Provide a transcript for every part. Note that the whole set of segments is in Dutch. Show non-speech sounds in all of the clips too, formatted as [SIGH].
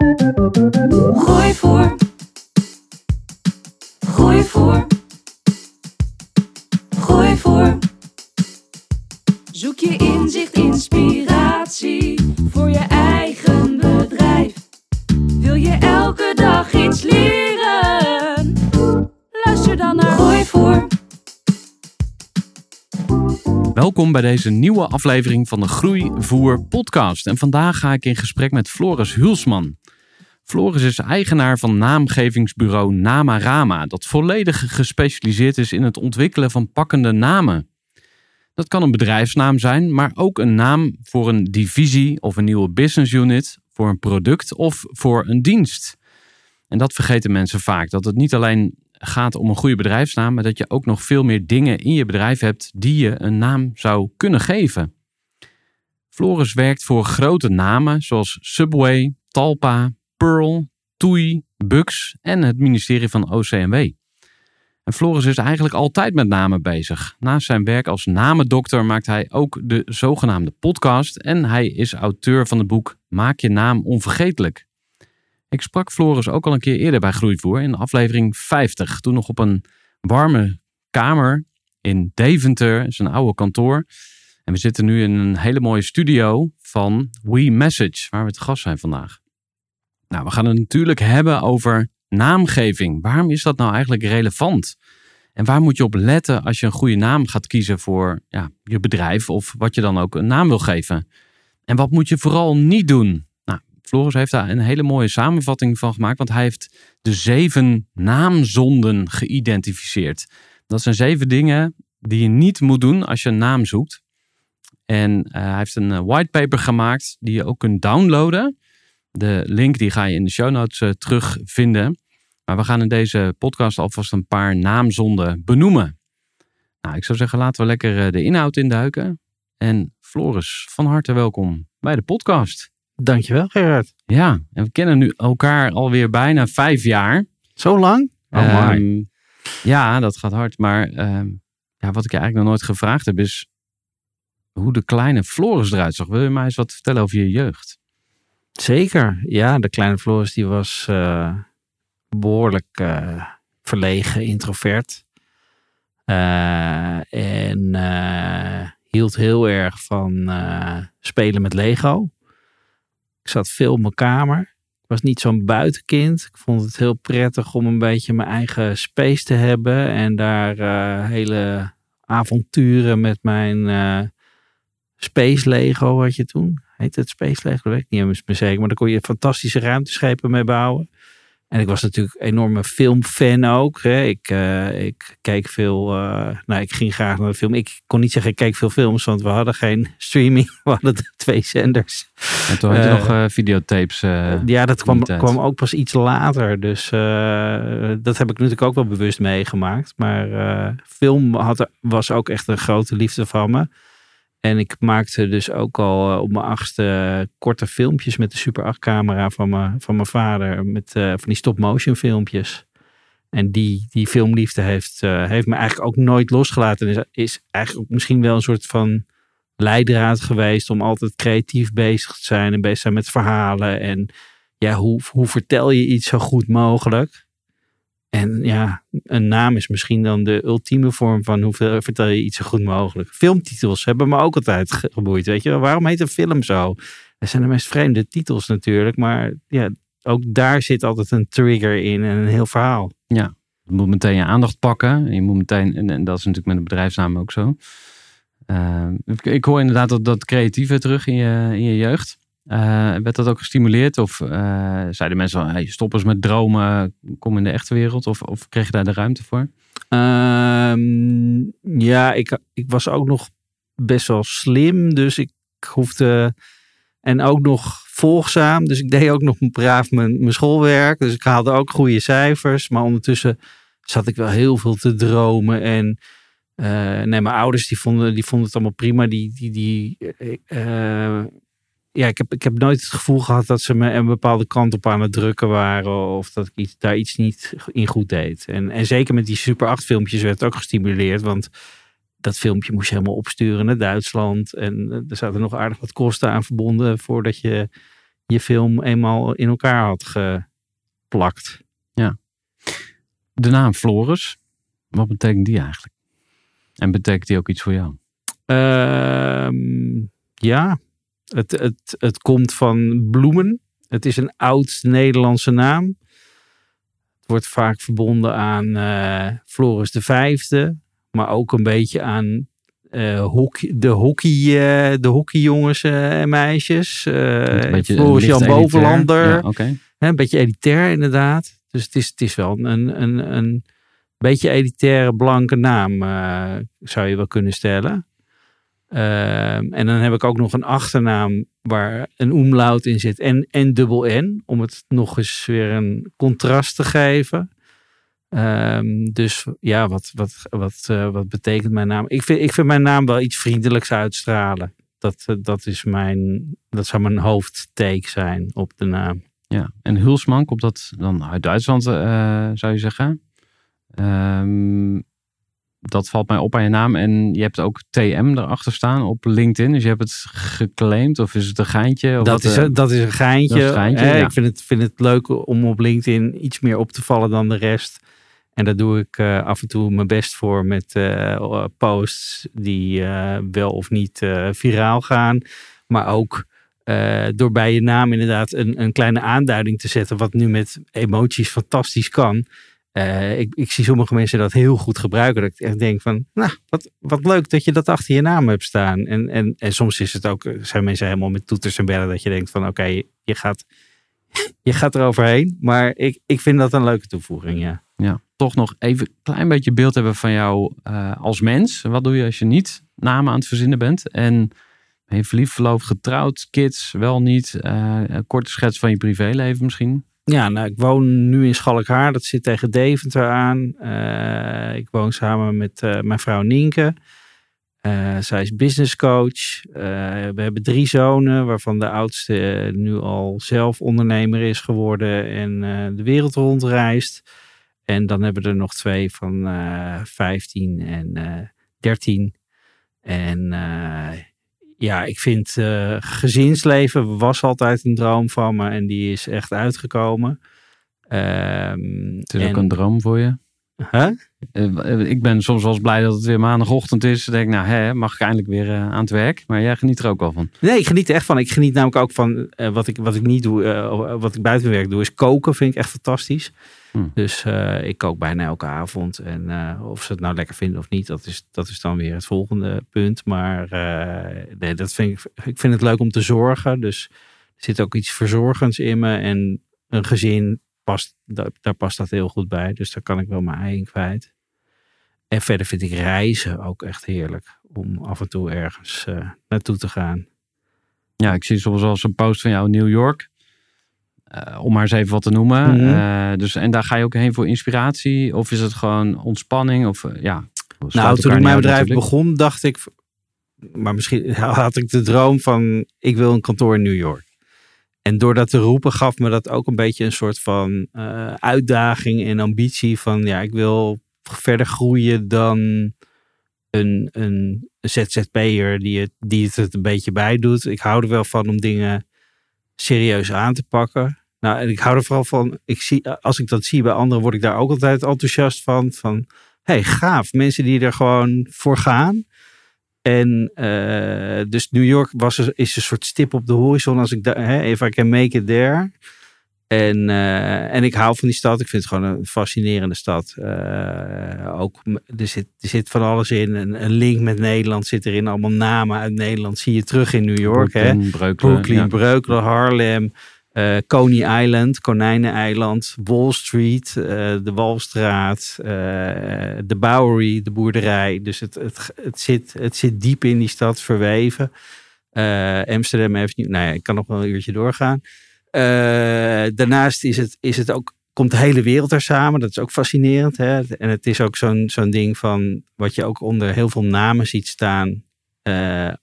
Gooi voor. Gooi voor. Gooi voor. Zoek je inzicht, inspiratie voor je eigen bedrijf. Wil je elke dag iets leren? Luister dan naar Gooi voor. Welkom bij deze nieuwe aflevering van de Groeivoer podcast. En vandaag ga ik in gesprek met Floris Hulsman. Floris is eigenaar van naamgevingsbureau Namarama, dat volledig gespecialiseerd is in het ontwikkelen van pakkende namen. Dat kan een bedrijfsnaam zijn, maar ook een naam voor een divisie of een nieuwe business unit, voor een product of voor een dienst. En dat vergeten mensen vaak, dat het niet alleen gaat om een goede bedrijfsnaam, maar dat je ook nog veel meer dingen in je bedrijf hebt die je een naam zou kunnen geven. Floris werkt voor grote namen zoals Subway, Talpa, Pearl, TUI, Bux en het ministerie van OCMW. En Floris is eigenlijk altijd met namen bezig. Naast zijn werk als namendokter maakt hij ook de zogenaamde podcast en hij is auteur van het boek Maak je naam onvergetelijk. Ik sprak Floris ook al een keer eerder bij Groeivoer in aflevering 50, toen nog op een warme kamer in Deventer, zijn oude kantoor. En we zitten nu in een hele mooie studio van We Message, waar we te gast zijn vandaag. Nou, we gaan het natuurlijk hebben over naamgeving. Waarom is dat nou eigenlijk relevant? En waar moet je op letten als je een goede naam gaat kiezen voor ja, je bedrijf of wat je dan ook een naam wil geven? En wat moet je vooral niet doen? Nou, Floris heeft daar een hele mooie samenvatting van gemaakt, want hij heeft de zeven naamzonden geïdentificeerd. Dat zijn zeven dingen die je niet moet doen als je een naam zoekt. En uh, hij heeft een whitepaper gemaakt die je ook kunt downloaden. De link die ga je in de show notes uh, terugvinden. Maar we gaan in deze podcast alvast een paar naamzonden benoemen. Nou, ik zou zeggen, laten we lekker uh, de inhoud induiken. En Floris, van harte welkom bij de podcast. Dankjewel, Gerard. Ja, en we kennen nu elkaar alweer bijna vijf jaar. Zo lang? Oh, um, ja, dat gaat hard. Maar um, ja, wat ik je eigenlijk nog nooit gevraagd heb, is hoe de kleine Floris eruit zag. Wil je mij eens wat vertellen over je jeugd? Zeker, ja. De kleine Floris die was uh, behoorlijk uh, verlegen, introvert. Uh, en hield heel erg van spelen met Lego. Ik zat veel in mijn kamer. Ik was niet zo'n buitenkind. Ik vond het heel prettig om een beetje mijn eigen space te hebben. En daar hele avonturen met mijn Space Lego had je toen. Heet het Space Lego? Dat weet ik niet eens meer zeker. Maar daar kon je fantastische ruimteschepen mee bouwen. En ik was natuurlijk een enorme filmfan ook. Hè. Ik, uh, ik keek veel. Uh, nou, ik ging graag naar de film. Ik kon niet zeggen, ik keek veel films, want we hadden geen [LAUGHS] streaming. We hadden twee zenders. En toen had je uh, nog videotapes. ja, dat kwam, kwam ook pas iets later. Dus dat heb ik natuurlijk ook wel bewust meegemaakt. Maar film had, was ook echt een grote liefde van me. En ik maakte dus ook al uh, op mijn achtste korte filmpjes met de Super 8 camera van, mijn, van mijn vader. Met uh, van die stop motion filmpjes. En die, die filmliefde heeft, uh, heeft me eigenlijk ook nooit losgelaten. Is, is eigenlijk misschien wel een soort van leidraad geweest om altijd creatief bezig te zijn. En bezig zijn met verhalen. En ja, hoe, hoe vertel je iets zo goed mogelijk? En ja, een naam is misschien dan de ultieme vorm van hoeveel vertel je iets zo goed mogelijk. Filmtitels hebben me ook altijd geboeid. Weet je, waarom heet een film zo? Dat zijn de meest vreemde titels natuurlijk. Maar ja, ook daar zit altijd een trigger in en een heel verhaal. Ja, je moet meteen je aandacht pakken. Je moet meteen, en, dat is natuurlijk met een bedrijfsnaam ook zo. Uh, ik hoor inderdaad dat, dat creatieve terug in je, in je jeugd. Uh, werd dat ook gestimuleerd? Of uh, zeiden mensen stop eens met dromen, kom in de echte wereld? Of, of kreeg je daar de ruimte voor? Um, ja, ik, ik was ook nog best wel slim. Dus ik hoefde... En ook nog volgzaam. Dus ik deed ook nog braaf mijn, mijn schoolwerk. Dus ik haalde ook goede cijfers. Maar ondertussen zat ik wel heel veel te dromen. En uh, nee, mijn ouders die vonden, die vonden het allemaal prima. Die, die, die, ja, ik heb, ik heb nooit het gevoel gehad dat ze me een bepaalde kant op aan het drukken waren. Of dat ik iets, daar iets niet in goed deed. En, en zeker met die Super 8 filmpjes werd het ook gestimuleerd. Want dat filmpje moest je helemaal opsturen naar Duitsland. En er zaten nog aardig wat kosten aan verbonden voordat je je film eenmaal in elkaar had geplakt. Ja. De naam Floris, wat betekent die eigenlijk? En betekent die ook iets voor jou? Uh, ja, het, het, het komt van bloemen. Het is een oud Nederlandse naam. Het wordt vaak verbonden aan uh, Floris de Vijfde, maar ook een beetje aan uh, hockey, de, hockey, uh, de hockeyjongens en meisjes. Floris Jan Bovenlander. Ja, okay. Een beetje elitair inderdaad. Dus het is, het is wel een, een, een beetje elitaire blanke naam, zou je wel kunnen stellen. Uh, en dan heb ik ook nog een achternaam waar een umlaut in zit en, en dubbel N, om het nog eens weer een contrast te geven. Um, dus ja, wat, wat, wat, uh, wat betekent mijn naam? Ik vind, ik vind mijn naam wel iets vriendelijks uitstralen. Dat, uh, dat, is mijn, dat zou mijn hoofdtake zijn op de naam. Ja, en Hulsman, komt dat dan uit Duitsland, uh, zou je zeggen? Um, dat valt mij op aan je naam. En je hebt ook TM erachter staan op LinkedIn. Dus je hebt het geclaimd of is het een geintje? Of dat, is, een, dat is een geintje. Is een geintje eh, ja. Ik vind het, vind het leuk om op LinkedIn iets meer op te vallen dan de rest. En daar doe ik uh, af en toe mijn best voor met uh, posts die wel of niet viraal gaan. Maar ook door bij je naam inderdaad een, een kleine aanduiding te zetten. Wat nu met emoties fantastisch kan. Uh, ik, ik, zie sommige mensen dat heel goed gebruiken. Dat ik echt denk van, nou, wat, wat leuk dat je dat achter je naam hebt staan. En, en, en soms is het ook, zijn mensen helemaal met toeters en bellen dat je denkt van, oké, je, gaat, [LAUGHS] je gaat er overheen. Maar ik, ik vind dat een leuke toevoeging, ja. Ja, toch nog even een klein beetje beeld hebben van jou uh, als mens. Wat doe je als je niet namen aan het verzinnen bent? En ben je verliefd, verloofd, getrouwd, kids, wel niet? Uh, een korte schets van je privéleven misschien? Ja, nou, ik woon nu in Schalkhaar. Dat zit tegen Deventer aan. Uh, ik woon samen met uh, mijn vrouw Nienke. Uh, zij is business coach. we hebben drie zonen, waarvan de oudste nu al zelf ondernemer is geworden en de wereld rondreist. En dan hebben we er nog twee van 15 en 13. En ja, ik vind uh, gezinsleven was altijd een droom van me en die is echt uitgekomen. Um, het is en... ook een droom voor je? Huh? Ik ben soms wel eens blij dat het weer maandagochtend is. Dan denk ik, nou, hè, mag ik eindelijk weer uh, aan het werk? Maar jij geniet er ook wel van. Nee, ik geniet er echt van. Ik geniet namelijk ook van uh, wat, ik, wat ik niet doe, wat ik buiten werk doe, is koken. Vind ik echt fantastisch. Hmm. Dus ik kook bijna elke avond. En of ze het nou lekker vinden of niet, dat is, dat is dan weer het volgende punt. Maar nee, dat vind ik, ik vind het leuk om te zorgen. Dus er zit ook iets verzorgends in me. En een gezin past, daar, daar, past dat heel goed bij. Dus daar kan ik wel mijn ei in kwijt. En verder vind ik reizen ook echt heerlijk. Om af en toe ergens uh, naartoe te gaan. Ja, ik zie soms wel eens een post van jou in New York. Uh, om maar eens even wat te noemen. Mm -hmm. uh, dus, en daar ga je ook heen voor inspiratie? Of is het gewoon ontspanning? Of, ja, nou, toen ik mijn bedrijf natuurlijk. begon, dacht ik... Maar misschien [LAUGHS] had ik de droom van... Ik wil een kantoor in New York. En door dat te roepen gaf me dat ook een beetje een soort van uh, uitdaging en ambitie van ja, ik wil verder groeien dan een, een ZZP'er die het, die het een beetje bij doet. Ik hou er wel van om dingen serieus aan te pakken. Nou, en ik hou er vooral van, ik zie, als ik dat zie bij anderen, word ik daar ook altijd enthousiast van. Van, hey, gaaf, mensen die er gewoon voor gaan. En uh, dus New York was, is een soort stip op de horizon. Als ik daar, if I can make it there. En, uh, en ik hou van die stad. Ik vind het gewoon een fascinerende stad. Uh, ook, er, zit, er zit van alles in. Een, een, link met Nederland zit erin. Allemaal namen uit Nederland zie je terug in New York. Brooklyn, hè? Breukelen, Brooklyn, ja. Breukelen, Harlem. Uh, Coney Island, Konijneneiland, Wall Street, de Walstraat, de Bowery, de boerderij. Dus het, het, het, zit, het zit diep in die stad verweven. Amsterdam Avenue, nou ja, ik kan nog wel een uurtje doorgaan. Daarnaast is het, is het ook, komt de hele wereld er samen. Dat is ook fascinerend. Hè? En het is ook zo'n zo'n ding van wat je ook onder heel veel namen ziet staan.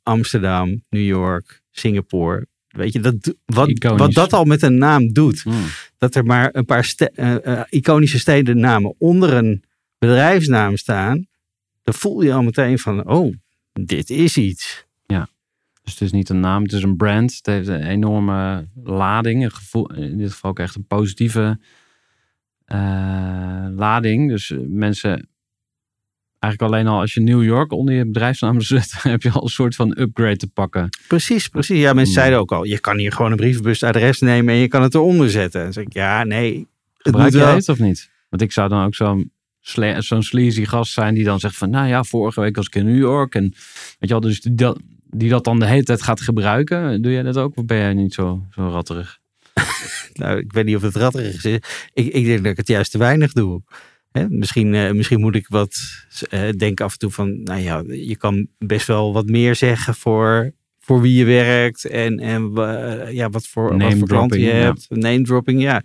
Amsterdam, New York, Singapore. Weet je, dat, wat, wat dat al met een naam doet. Mm. Dat er maar een paar ste uh, iconische stedennamen onder een bedrijfsnaam staan. Dan voel je al meteen van, oh, dit is iets. Dus het is niet een naam, het is een brand. Het heeft een enorme lading. Een gevoel, in dit geval ook echt een positieve uh, lading. Dus mensen, eigenlijk alleen al als je New York onder je bedrijfsnaam [LAUGHS] zet, heb je al een soort van upgrade te pakken. Precies, precies. Ja, mensen zeiden ook al, je kan hier gewoon een brievenbusadres nemen en je kan het eronder zetten. En zeg ik, ja, nee. Gebruik jij het of niet? Want ik zou dan ook zo'n zo'n sleazy gast zijn die dan zegt van, nou ja, vorige week was ik in New York. En weet je wel, dus dat, die dat dan de hele tijd gaat gebruiken. Doe jij dat ook of ben jij niet zo, zo ratterig? [LAUGHS] nou, ik weet niet of het ratterig is. Ik, ik denk dat ik het juist te weinig doe. Misschien, uh, misschien moet ik wat uh, denken af en toe van, nou ja, je kan best wel wat meer zeggen voor, voor wie je werkt en, en uh, ja, wat voor, wat voor klanten je hebt. Ja. Name dropping, ja.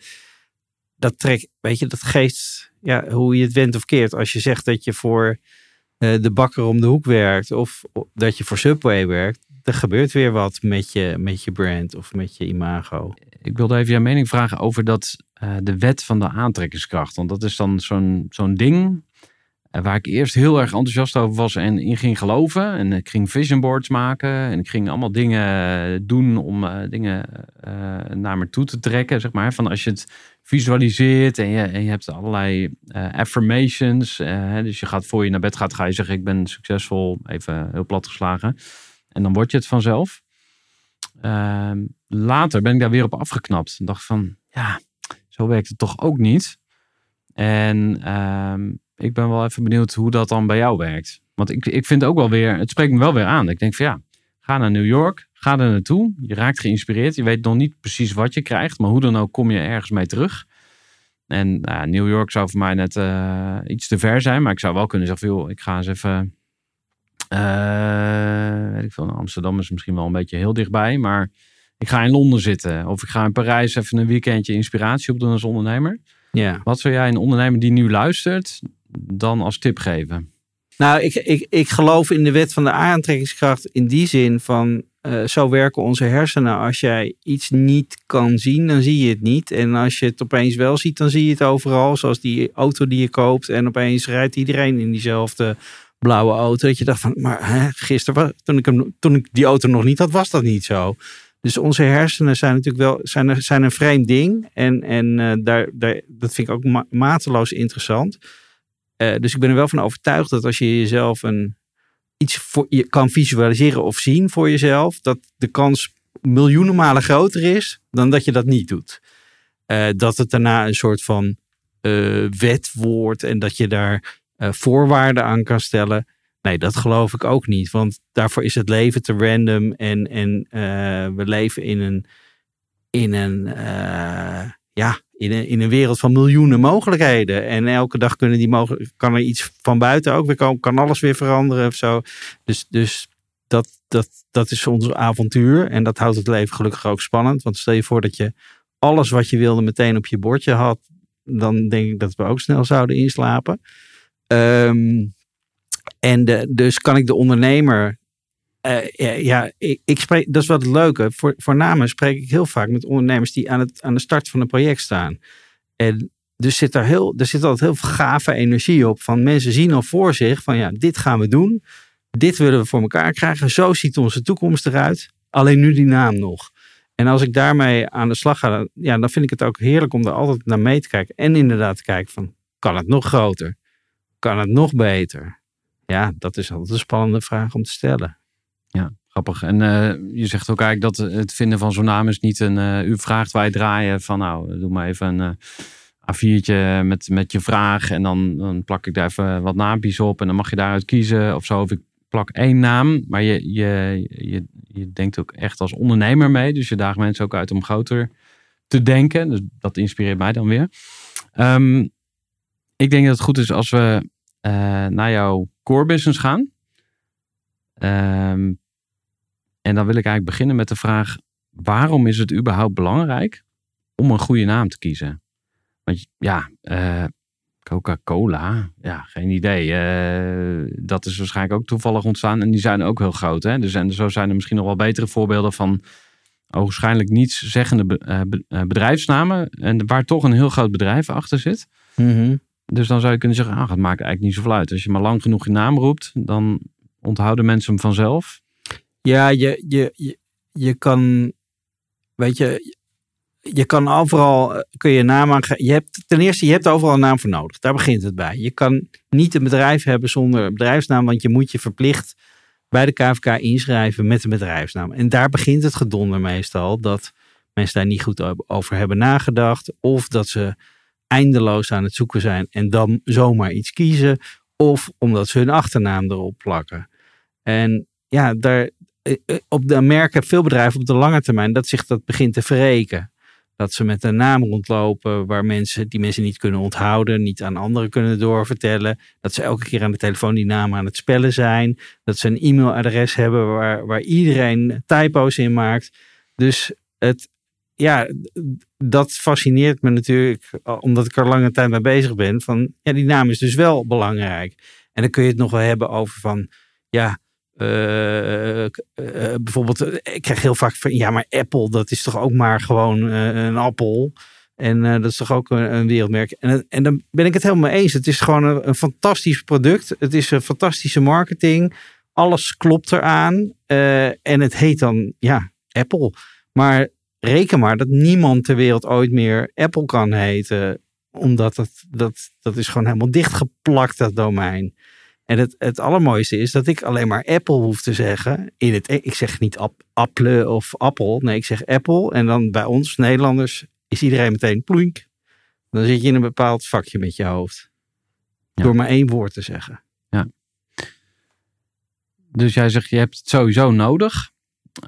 Dat trekt, weet je, dat geeft ja, hoe je het went of keert. Als je zegt dat je voor de bakker om de hoek werkt of dat je voor Subway werkt, er gebeurt weer wat met je, met je brand of met je imago. Ik wilde even jouw mening vragen over dat, uh, de wet van de aantrekkingskracht. Want dat is dan zo'n zo'n ding uh, waar ik eerst heel erg enthousiast over was en in ging geloven. En ik ging vision boards maken en ik ging allemaal dingen doen om uh, dingen naar me toe te trekken. Zeg maar. Van als je het visualiseert en je, en je hebt allerlei affirmations. Dus je gaat voor je naar bed gaat, ga je zeggen ik ben succesvol, even heel plat geslagen. En dan word je het vanzelf. Uh, later ben ik daar weer op afgeknapt. En dacht van, ja, zo werkt het toch ook niet. En uh, ik ben wel even benieuwd hoe dat dan bij jou werkt. Want ik, ik vind ook wel weer, het spreekt me wel weer aan. Ik denk van ja, ga naar New York, ga er naartoe. Je raakt geïnspireerd. Je weet nog niet precies wat je krijgt, maar hoe dan ook kom je ergens mee terug. En New York zou voor mij net uh, iets te ver zijn, maar ik zou wel kunnen zeggen, joh, ik ga eens even weet ik veel, Amsterdam is misschien wel een beetje heel dichtbij, maar ik ga in Londen zitten of ik ga in Parijs even een weekendje inspiratie opdoen als ondernemer. Ja. Wat zou jij een ondernemer die nu luistert dan als tip geven? Nou, ik, ik, ik geloof in de wet van de aantrekkingskracht in die zin van uh, zo werken onze hersenen. Als jij iets niet kan zien, dan zie je het niet. En als je het opeens wel ziet, dan zie je het overal. Zoals die auto die je koopt en opeens rijdt iedereen in diezelfde blauwe auto. Dat je dacht van, maar hè, gisteren, toen ik, hem, toen ik die auto nog niet had, was dat niet zo. Dus onze hersenen zijn natuurlijk wel zijn, zijn een vreemd ding. En, en uh, daar, daar, dat vind ik ook ma mateloos interessant. Uh, dus ik ben er wel van overtuigd dat als je jezelf een, iets voor, je kan visualiseren of zien voor jezelf, dat de kans miljoenen malen groter is dan dat je dat niet doet. Uh, dat het daarna een soort van wet wordt en dat je daar voorwaarden aan kan stellen. Nee, dat geloof ik ook niet. Want daarvoor is het leven te random. En, en uh, we leven in een, in een, uh, ja, in een, in een wereld van miljoenen mogelijkheden. En elke dag kunnen die mogen, kan er iets van buiten ook weer komen. Kan alles weer veranderen of zo. Dus, dus dat, dat, dat is ons avontuur. En dat houdt het leven gelukkig ook spannend. Want stel je voor dat je alles wat je wilde meteen op je bordje had. Dan denk ik dat we ook snel zouden inslapen. Um, en dus kan ik de ondernemer. Uh, ja, ik, ik, spreek, dat is wat het leuke. Voor, voornamelijk spreek ik heel vaak met ondernemers die aan, het, aan de start van een project staan. En dus zit er, heel, er zit altijd heel veel gave energie op. Van mensen zien al voor zich van ja, dit gaan we doen. Dit willen we voor elkaar krijgen. Zo ziet onze toekomst eruit. Alleen nu die naam nog. En als ik daarmee aan de slag ga, ja, dan vind ik het ook heerlijk om er altijd naar mee te kijken. En inderdaad te kijken van, kan het nog groter? Kan het nog beter? Ja, dat is altijd een spannende vraag om te stellen. Ja. grappig. En uh, je zegt ook eigenlijk dat het vinden van zo'n naam is niet een... Uh, u vraagt wij draaien van nou, doe maar even een A4'tje met, met je vraag. En dan, dan plak ik daar even wat naampjes op. En dan mag je daaruit kiezen of zo. Of ik plak één naam. Maar je, je, je, je denkt ook echt als ondernemer mee. Dus je daagt mensen ook uit om groter te denken. Dus dat inspireert mij dan weer. Um, ik denk dat het goed is als we naar jouw core business gaan. Um, en dan wil ik eigenlijk beginnen met de vraag: waarom is het überhaupt belangrijk om een goede naam te kiezen? Want ja, uh, Coca-Cola, ja, geen idee. Uh, dat is waarschijnlijk ook toevallig ontstaan en die zijn ook heel groot. Hè? Dus en zo zijn er misschien nog wel betere voorbeelden van waarschijnlijk niets zeggende bedrijfsnamen en waar toch een heel groot bedrijf achter zit. Mm dus dan zou je kunnen zeggen, ah, het maakt eigenlijk niet zoveel uit. Als je maar lang genoeg je naam roept, dan onthouden mensen hem vanzelf. Ja, je, je, je, je kan, weet je, je kan overal, eh, kun je naam aan, je hebt, ten eerste, je hebt overal een naam voor nodig. Daar begint het bij. Je kan niet een bedrijf hebben zonder bedrijfsnaam, want je moet je verplicht bij de KVK inschrijven met een bedrijfsnaam. En daar begint het gedonder meestal, dat mensen daar niet goed over hebben nagedacht. Of dat ze eindeloos aan het zoeken zijn en dan zomaar iets kiezen. Of omdat ze hun achternaam erop plakken. En ja, daar, eh, eh, op de merken veel bedrijven op de lange termijn dat zich dat begint te verreken. Dat ze met een naam rondlopen waar mensen, die mensen niet kunnen onthouden, niet aan anderen kunnen doorvertellen. Dat ze elke keer aan de telefoon die naam aan het spellen zijn. Dat ze een e-mailadres hebben waar, waar iedereen typo's in maakt. Dus het, ja, dat fascineert me natuurlijk, omdat ik er lange tijd mee bezig ben. Van ja, die naam is dus wel belangrijk. En dan kun je het nog wel hebben over van, ja, uh, uh, bijvoorbeeld, ik krijg heel vaak van, ja, maar Apple, dat is toch ook maar gewoon een appel. En dat is toch ook een, een wereldmerk. En, en dan ben ik het helemaal mee eens. Het is gewoon een, een fantastisch product. Het is een fantastische marketing. Alles klopt eraan. en het heet dan, ja, Apple. Maar reken maar dat niemand ter wereld ooit meer Apple kan heten. Omdat dat, dat, dat is gewoon helemaal dichtgeplakt, dat domein. En het, het allermooiste is dat ik alleen maar Apple hoef te zeggen. In het, ik zeg niet ap, Apple of Apple. Nee, ik zeg Apple. En dan bij ons, Nederlanders, is iedereen meteen ploink. Dan zit je in een bepaald vakje met je hoofd. Door maar één woord te zeggen. Ja. Dus jij zegt, je hebt het sowieso nodig.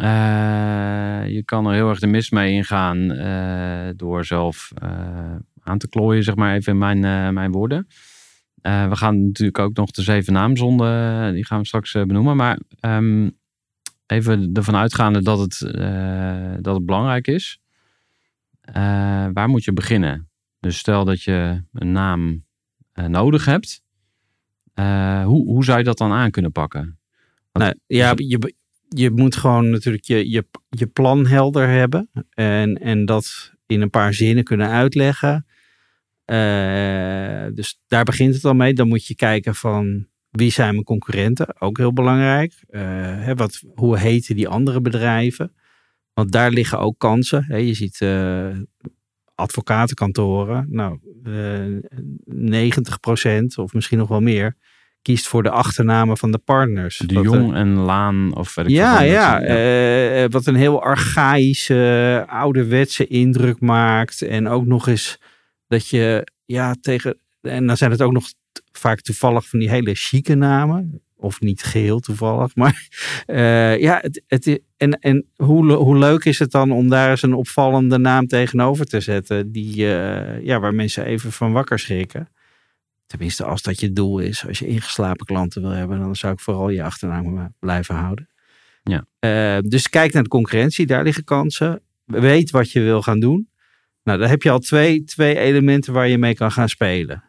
Uh, je kan er heel erg de mis mee ingaan uh, door zelf uh, aan te klooien, zeg maar even in mijn, mijn woorden. we gaan natuurlijk ook nog de zeven naamzonden, die gaan we straks benoemen. Maar um, even ervan uitgaande dat het, dat het belangrijk is. waar moet je beginnen? Dus stel dat je een naam nodig hebt. hoe, hoe zou je dat dan aan kunnen pakken? nou, ja, je, je moet gewoon natuurlijk je, je, je plan helder hebben. En, en dat in een paar zinnen kunnen uitleggen. Uh, dus daar begint het al mee. Dan moet je kijken van wie zijn mijn concurrenten. Ook heel belangrijk. Uh, hè, wat, hoe heten die andere bedrijven? Want daar liggen ook kansen. Hè. Je ziet uh, advocatenkantoren. Nou, 90% of misschien nog wel meer kiest voor de achternamen van de partners. De Jong en Laan of weet ik Ja, ja. Uh, wat een heel archaïsche, ouderwetse indruk maakt. En ook nog eens dat je, ja, tegen... En dan zijn het ook nog vaak toevallig van die hele chique namen. Of niet geheel toevallig. [LAUGHS] Maar uh, ja, het, het, en, en hoe, hoe leuk is het dan om daar eens een opvallende naam tegenover te zetten. Die, uh, ja, waar mensen even van wakker schrikken. Tenminste, als dat je doel is. Als je ingeslapen klanten wil hebben, dan zou ik vooral je achternaam blijven houden. Ja. Uh, dus kijk naar de concurrentie, daar liggen kansen. Weet wat je wil gaan doen. Nou, dan heb je al twee, twee elementen waar je mee kan gaan spelen.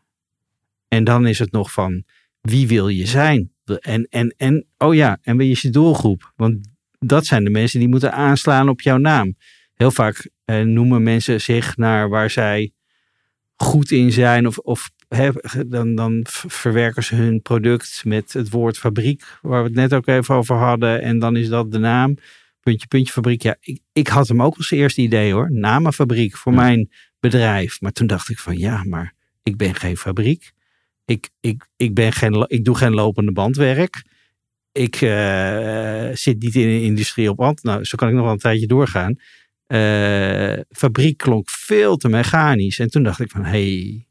En dan is het nog van wie wil je zijn? En, en, en oh ja, en wie is je doelgroep? Want dat zijn de mensen die moeten aanslaan op jouw naam. Heel vaak eh, noemen mensen zich naar waar zij goed in zijn of, of dan, dan verwerken ze hun product met het woord fabriek, waar we het net ook even over hadden. En dan is dat de naam. Puntje, puntje, fabriek. Ja, ik, ik had hem ook als eerste idee hoor. Namenfabriek voor mijn bedrijf. Maar toen dacht ik van ja, maar ik ben geen fabriek. Ik, ik, ik, ben geen, ik doe geen lopende bandwerk. ik zit niet in de industrie op hand. Nou, zo kan ik nog wel een tijdje doorgaan. fabriek klonk veel te mechanisch. En toen dacht ik van, hey,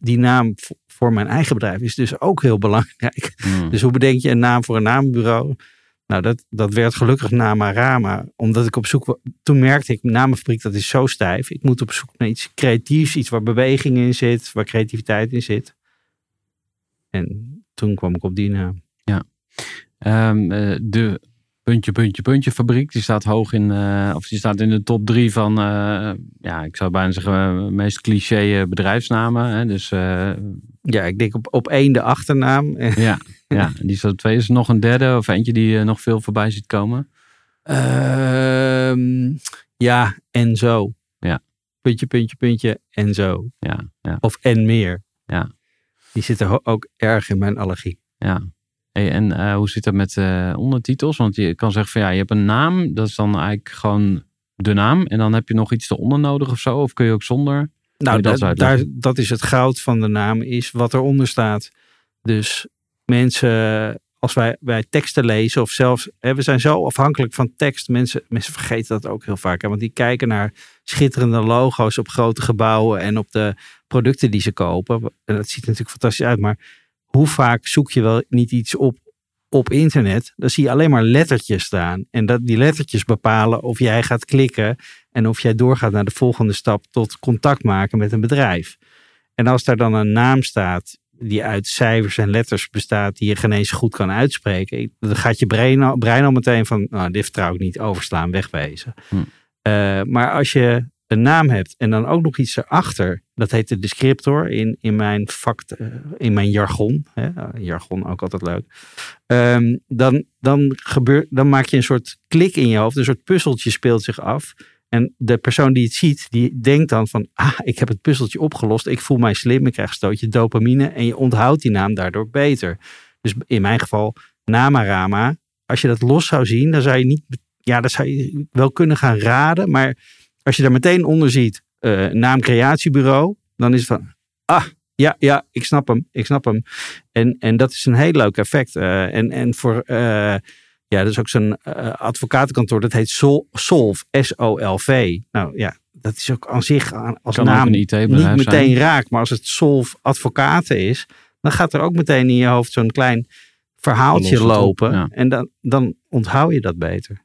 die naam voor mijn eigen bedrijf is dus ook heel belangrijk. Hmm. Dus hoe bedenk je een naam voor een naambureau? Nou, dat, dat werd gelukkig Namarama. Omdat ik op zoek Toen merkte ik, namenfabriek, dat is zo stijf. Ik moet op zoek naar iets creatiefs. Iets waar beweging in zit. Waar creativiteit in zit. En toen kwam ik op die naam. Ja. Um, de puntje, puntje, puntje fabriek. Die staat hoog in, uh, of die staat in de top drie van, uh, ja, ik zou bijna zeggen, meest cliché bedrijfsnamen. Hè? Dus, uh, ja, ik denk op, op één de achternaam. [LAUGHS] ja, ja, die staat twee. Is er nog een derde of eentje die je nog veel voorbij ziet komen? Uh, ja, en zo. Ja. Puntje, puntje, puntje, en zo. Ja, ja. Of en meer. Ja. Die zitten ook erg in mijn allergie. Ja, Hey, en uh, hoe zit dat met uh, ondertitels? Want je kan zeggen van ja, je hebt een naam. Dat is dan eigenlijk gewoon de naam. En dan heb je nog iets eronder nodig of zo? Of kun je ook zonder? Nou, dat, daar, dat is het goud van de naam, is wat eronder staat. Dus mensen, als wij, wij teksten lezen of zelfs, hè, we zijn zo afhankelijk van tekst. Mensen, mensen vergeten dat ook heel vaak. Hè, want die kijken naar schitterende logo's op grote gebouwen en op de producten die ze kopen. En dat ziet er natuurlijk fantastisch uit, maar hoe vaak zoek je wel niet iets op op internet? Dan zie je alleen maar lettertjes staan. En dat die lettertjes bepalen of jij gaat klikken en of jij doorgaat naar de volgende stap tot contact maken met een bedrijf. En als daar dan een naam staat die uit cijfers en letters bestaat, die je geen eens goed kan uitspreken, dan gaat je brein al, brein al meteen van, nou, dit vertrouw ik niet, overslaan, wegwezen. Hm. Uh, maar als je een naam hebt en dan ook nog iets erachter, dat heet de descriptor in, in mijn vak, eh, in mijn jargon. Hè, jargon ook altijd leuk. Um, dan, dan, gebeurt, dan maak je een soort klik in je hoofd, een soort puzzeltje speelt zich af. En de persoon die het ziet, die denkt dan van, ah, ik heb het puzzeltje opgelost, ik voel mij slim, ik krijg een stootje dopamine en je onthoudt die naam daardoor beter. Dus in mijn geval, Namarama, als je dat los zou zien, dan zou je niet, ja, dan zou je wel kunnen gaan raden, maar als je daar meteen onder ziet, uh, naam creatiebureau, dan is het van, ah, ja, ja, ik snap hem, ik snap hem. En, en dat is een heel leuk effect. Uh, en, en voor, uh, ja, dat is ook zo'n advocatenkantoor, dat heet Sol, Solv, S-O-L-V. Nou ja, dat is ook aan zich als naam niet meteen raak. Maar als het Solv Advocaten is, dan gaat er ook meteen in je hoofd zo'n klein verhaaltje lopen. En dan, dan onthoud je dat beter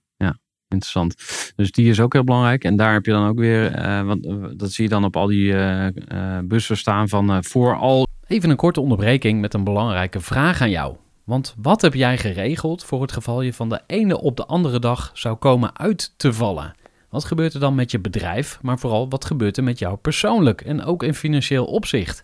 interessant. Dus die is ook heel belangrijk. En daar heb je dan ook weer, uh, want eh, dat zie je dan op al die uh, bussen staan van vooral. Even een korte onderbreking met een belangrijke vraag aan jou. Want wat heb jij geregeld voor het geval je van de ene op de andere dag zou komen uit te vallen? Wat gebeurt er dan met je bedrijf, maar vooral wat gebeurt er met jou persoonlijk en ook in financieel opzicht?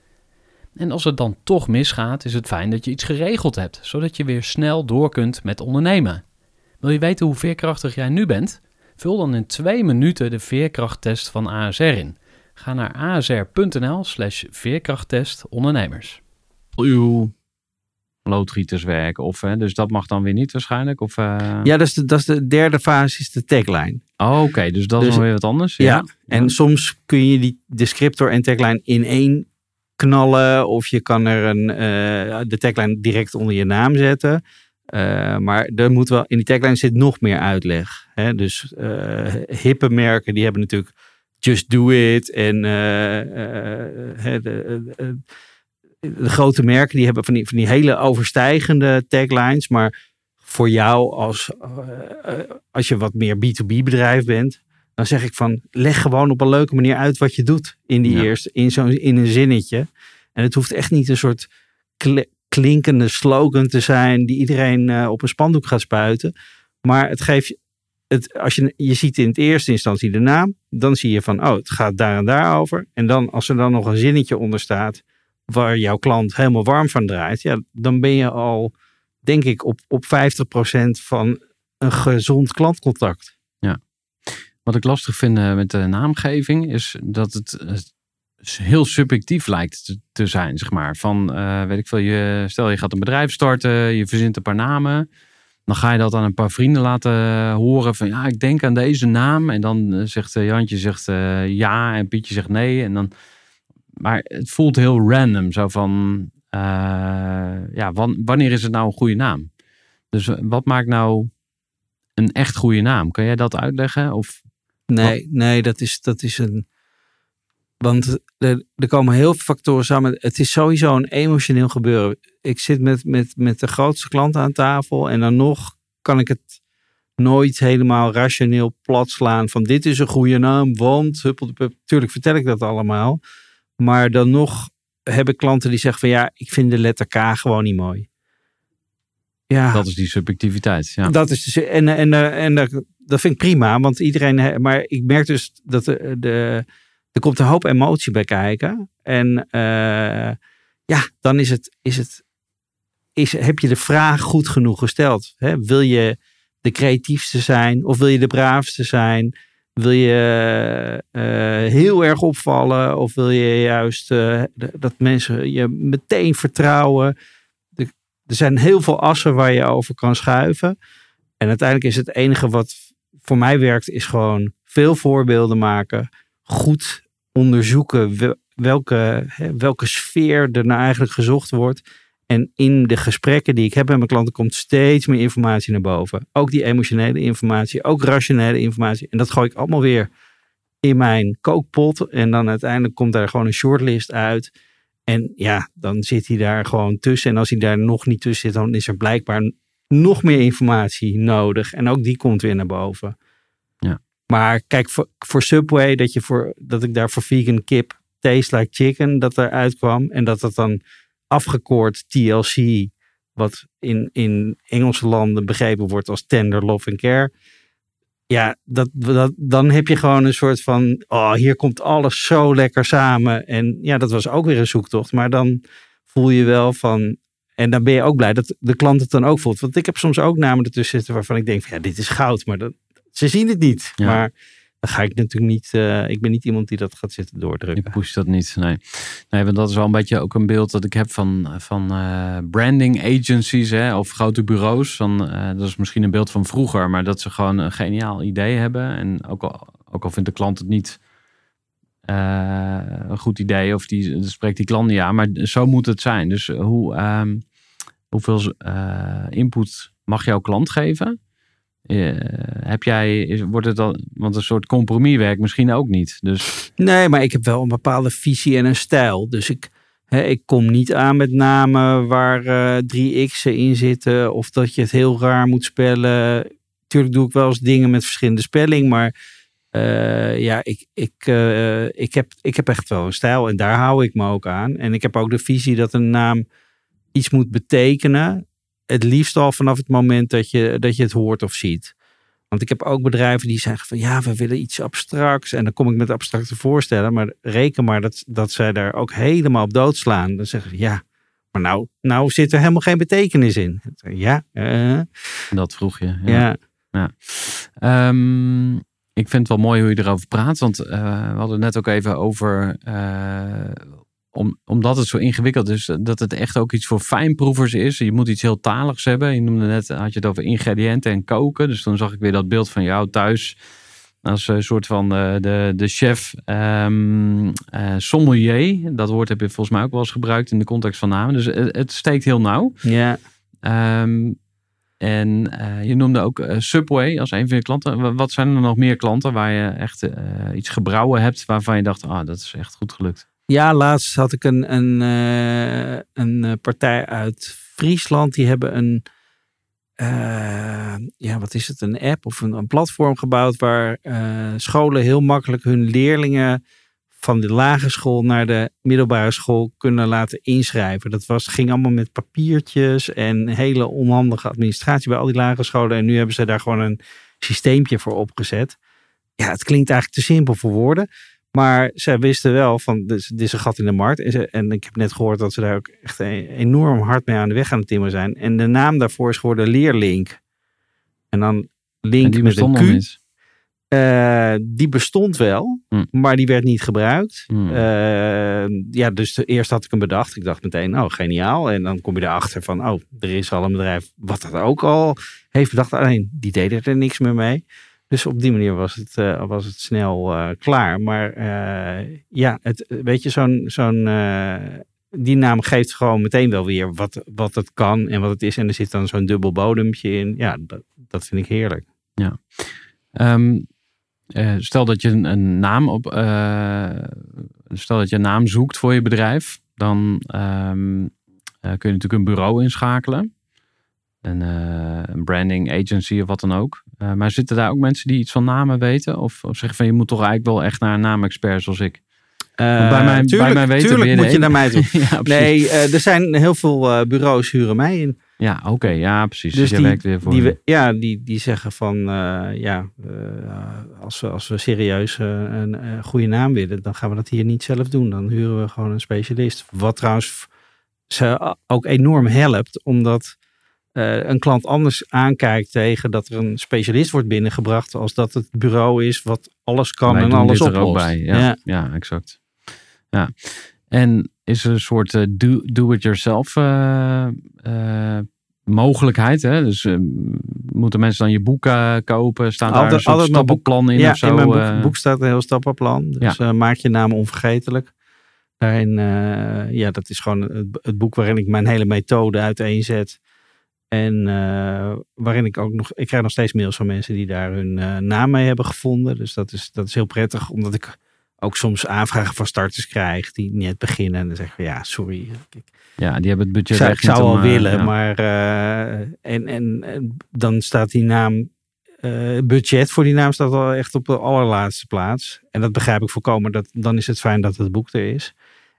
En als het dan toch misgaat, is het fijn dat je iets geregeld hebt, zodat je weer snel door kunt met ondernemen. Wil je weten hoe veerkrachtig jij nu bent? Vul dan in twee minuten de veerkrachttest van ASR in. Ga naar asr.nl slash veerkrachttest ondernemers. Uw loodgieterswerk, of, hè, dus dat mag dan weer niet waarschijnlijk? Of, uh... Ja, dat is, de, dat is de derde fase, is de tagline. Oh, Oké, dus dat is dus nog weer wat anders. Ja, ja. en soms kun je die descriptor en tagline in één knallen. Of je kan er een, uh, de tagline direct onder je naam zetten. Uh, maar er moet wel, in die tagline zit nog meer uitleg. Hè? Dus uh, hippe merken die hebben natuurlijk Just Do It. En de, de, de, grote merken die hebben van die, van die hele overstijgende taglines. Maar voor jou als, als je wat meer B2B bedrijf bent dan zeg ik van leg gewoon op een leuke manier uit wat je doet in die eerste, in, zo'n in een zinnetje. En het hoeft echt niet een soort klinkende slogan te zijn die iedereen uh, op een spandoek gaat spuiten. Maar het geeft het, als je, je ziet in het eerste instantie de naam, dan zie je van, oh, het gaat daar en daar over. En dan, als er dan nog een zinnetje onder staat, waar jouw klant helemaal warm van draait, ja, dan ben je al, denk ik, op, op 50% van een gezond klantcontact. Wat ik lastig vind eh, met de naamgeving is dat het, heel subjectief lijkt te, zijn, zeg maar. Van, eh, weet ik veel, je, stel je gaat een bedrijf starten, je verzint een paar namen. Dan ga je dat aan een paar vrienden laten horen van ja, ik denk aan deze naam. En dan eh, zegt Jantje zegt ja en Pietje zegt nee. En dan, maar het voelt heel random. Zo van ja, wanneer is het nou een goede naam? Dus wat maakt nou een echt goede naam? Kan jij dat uitleggen? Of Nee, nee dat, is, dat is een. Want er, er komen heel veel factoren samen. Het is sowieso een emotioneel gebeuren. Ik zit met, met, met de grootste klant aan tafel en dan nog kan ik het nooit helemaal rationeel plat slaan van dit is een goede naam, want Tuurlijk vertel ik dat allemaal. Maar dan nog heb ik klanten die zeggen van ja, ik vind de letter K gewoon niet mooi. Ja. Dat is die subjectiviteit. Ja. Dat is en, en, en, en dat vind ik prima, want iedereen. Maar ik merk dus dat de, de, er komt een hoop emotie bij kijken. En uh, ja, dan is het, is het, is, heb je de vraag goed genoeg gesteld. Hè? Wil je de creatiefste zijn of wil je de braafste zijn? Wil je uh, heel erg opvallen of wil je juist uh, dat mensen je meteen vertrouwen? er zijn heel veel assen waar je over kan schuiven. En uiteindelijk is het enige wat voor mij werkt, is gewoon veel voorbeelden maken. Goed onderzoeken welke, welke sfeer er nou eigenlijk gezocht wordt. En in de gesprekken die ik heb met mijn klanten komt steeds meer informatie naar boven. Ook die emotionele informatie, ook rationele informatie. En dat gooi ik allemaal weer in mijn kookpot. En dan uiteindelijk komt daar gewoon een shortlist uit. En ja, dan zit hij daar gewoon tussen. En als hij daar nog niet tussen zit, dan is er blijkbaar nog meer informatie nodig. En ook die komt weer naar boven. Ja. Maar kijk, voor, voor Subway, dat, je voor, dat ik daar voor vegan kip taste like chicken, dat eruit kwam. En dat dat dan afgekort TLC, wat in, in Engelse landen begrepen wordt als tender love and care. Ja, dat, dat, dan heb je gewoon een soort van, oh, hier komt alles zo lekker samen. En ja, dat was ook weer een zoektocht. Maar dan voel je wel van, en dan ben je ook blij dat de klant het dan ook voelt. Want ik heb soms ook namen ertussen zitten waarvan ik denk, van, ja, dit is goud. Maar dat, ze zien het niet. Maar dan ga ik natuurlijk niet, uh, ik ben niet iemand die dat gaat zitten doordrukken. Ik push dat niet, nee. Nee, want dat is wel een beetje ook een beeld dat ik heb van, van uh, branding agencies hè, of grote bureaus. Van, uh, dat is misschien een beeld van vroeger, maar dat ze gewoon een geniaal idee hebben. En ook al, ook al vindt de klant het niet een goed idee of die spreekt die klant niet aan, maar zo moet het zijn. Dus hoe, um, hoeveel input mag jouw klant geven? Uh, heb jij, wordt het dan, want een soort compromiswerk misschien ook niet. Dus... Nee, maar ik heb wel een bepaalde visie en een stijl. Dus ik, hè, ik kom niet aan met namen waar uh, drie x'en in zitten of dat je het heel raar moet spellen. Tuurlijk doe ik wel eens dingen met verschillende spelling, maar ja, ik, ik, ik, heb, ik heb echt wel een stijl en daar hou ik me ook aan. En ik heb ook de visie dat een naam iets moet betekenen het liefst al vanaf het moment dat je, dat je het hoort of ziet. Want ik heb ook bedrijven die zeggen van ja, we willen iets abstracts. En dan kom ik met abstracte voorstellen. Maar reken maar dat, dat zij daar ook helemaal op doodslaan. Dan zeggen ze ja, maar nou, nou zit er helemaal geen betekenis in. Ja. Uh. Dat vroeg je. Ja. ja. Um, ik vind het wel mooi hoe je erover praat. Want uh, we hadden net ook even over uh, om, omdat het zo ingewikkeld is, dat het echt ook iets voor fijnproevers is. Je moet iets heel taligs hebben. Je noemde net, had je het over ingrediënten en koken. Dus dan zag ik weer dat beeld van jou thuis. Als een soort van uh, de, de chef um, uh, sommelier. Dat woord heb je volgens mij ook wel eens gebruikt in de context van namen. Dus het, het steekt heel nauw. Ja. Um, en uh, je noemde ook Subway als een van je klanten. Wat zijn er nog meer klanten waar je echt iets gebrouwen hebt waarvan je dacht, ah, dat is echt goed gelukt? Ja, laatst had ik een, een, uh, een eh, partij uit Friesland. Die hebben een, uh, ja, wat is het, een app of een, een platform gebouwd waar scholen heel makkelijk hun leerlingen van de lagere school naar de middelbare school kunnen laten inschrijven. Dat was, ging allemaal met papiertjes en hele onhandige administratie bij al die lagere scholen. En nu hebben ze daar gewoon een systeempje voor opgezet. Ja, het klinkt eigenlijk te simpel voor woorden. Maar zij wisten wel van, dit is een gat in de markt. En, ik heb net gehoord dat ze daar ook echt enorm hard mee aan de weg aan het timmeren zijn. En de naam daarvoor is geworden Leerlink. En dan link met een Q. Eh, die bestond wel, Hm. maar die werd niet gebruikt. Hmm. Eh, ja, dus eerst had ik hem bedacht. Ik dacht meteen, oh, geniaal. En dan kom je erachter van, oh, er is al een bedrijf wat dat ook al heeft bedacht. Alleen, die deden er niks meer mee. Dus op die manier was het, eh, was het snel eh, klaar. Maar eh, ja, het, weet je, zo'n, die naam geeft gewoon meteen wel weer wat, wat het kan en wat het is. En er zit dan zo'n dubbel bodempje in. Ja, dat, vind ik heerlijk. Ehm, eh, stel dat je een, een naam op. stel dat je naam zoekt voor je bedrijf. Dan ehm, eh, kun je natuurlijk een bureau inschakelen. Een, eh, een branding agency of wat dan ook. Eh, maar zitten daar ook mensen die iets van namen weten? Of, of zeggen van je moet toch eigenlijk wel echt naar een naamexpert zoals ik? Want bij mijn- bij tuurlijk, mijn weten tuurlijk moet je naar mij [LAUGHS] toe. ja. Nee, eh, er zijn heel veel eh, bureaus huren mij in. Ja, oké. ja, precies. Dus, Dus die- werkt weer voor. Die, we- ja, die, die zeggen van eh, ja, eh, als, we, als we serieus eh, een eh, goede naam willen, dan gaan we dat hier niet zelf doen. Dan huren we gewoon een specialist. Wat trouwens ze ook enorm helpt, omdat eh, een klant anders aankijkt tegen dat er een specialist wordt binnengebracht, als dat het bureau is wat alles kan Wij en alles dit er ook oplost. bij. Ja, ja. exact. Ja. En is er een soort eh, do- do-it-yourself eh, eh, mogelijkheid? Hè? Dus eh, moeten mensen dan je boek kopen? Staat daar Altijd- een soort stappenplan in ja, of zo? in mijn boek, boek staat een heel stappenplan. Dus eh, maak je naam onvergetelijk. Daarin, ja, dat is gewoon het, het boek waarin ik mijn hele methode uiteenzet. En eh, waarin ik ook nog, ik krijg nog steeds mails van mensen die daar hun eh, naam mee hebben gevonden. Dus dat is, dat is heel prettig, omdat ik ook soms aanvragen van starters krijg die net beginnen. En dan zeggen we, ja, sorry. Ik, ja, die hebben het budget zou, ik zou wel eh, willen, ja. maar eh, en, en, en dan staat die naam, eh, budget voor die naam staat al echt op de allerlaatste plaats. En dat begrijp ik volkomen. Dat, dan is het fijn dat het boek er is.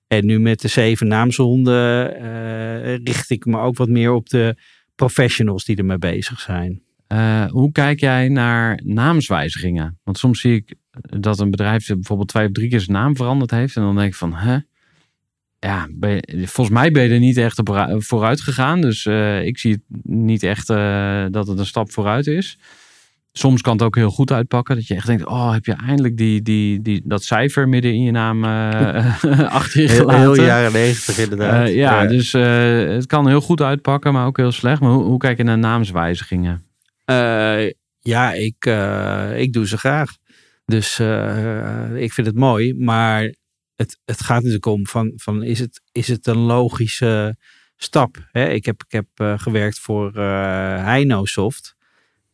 En nu met de zeven naamshonden eh, richt ik me ook wat meer op de professionals die ermee bezig zijn. Eh, hoe kijk jij naar naamswijzigingen? Want soms zie ik dat een bedrijf bijvoorbeeld twee of drie keer zijn naam veranderd heeft. En dan denk ik van, hè? Ja, volgens mij ben je er niet echt vooruit gegaan. Dus eh, ik zie het niet echt eh, dat het een stap vooruit is. Soms kan het ook heel goed uitpakken. Dat je echt denkt, oh, heb je eindelijk die, die, die, dat cijfer midden in je naam eh, [LAUGHS] achter je Heel, gelaten? heel jaren negentig inderdaad. Eh, ja, dus eh, het kan heel goed uitpakken, maar ook heel slecht. Maar hoe, hoe kijk je naar naamswijzigingen? Eh, ja, ik, eh, ik doe ze graag. Dus eh, ik vind het mooi. Maar het, het gaat natuurlijk om van, van is, het, is het een logische stap? Hè? Ik heb, ik heb gewerkt voor eh Heinosoft.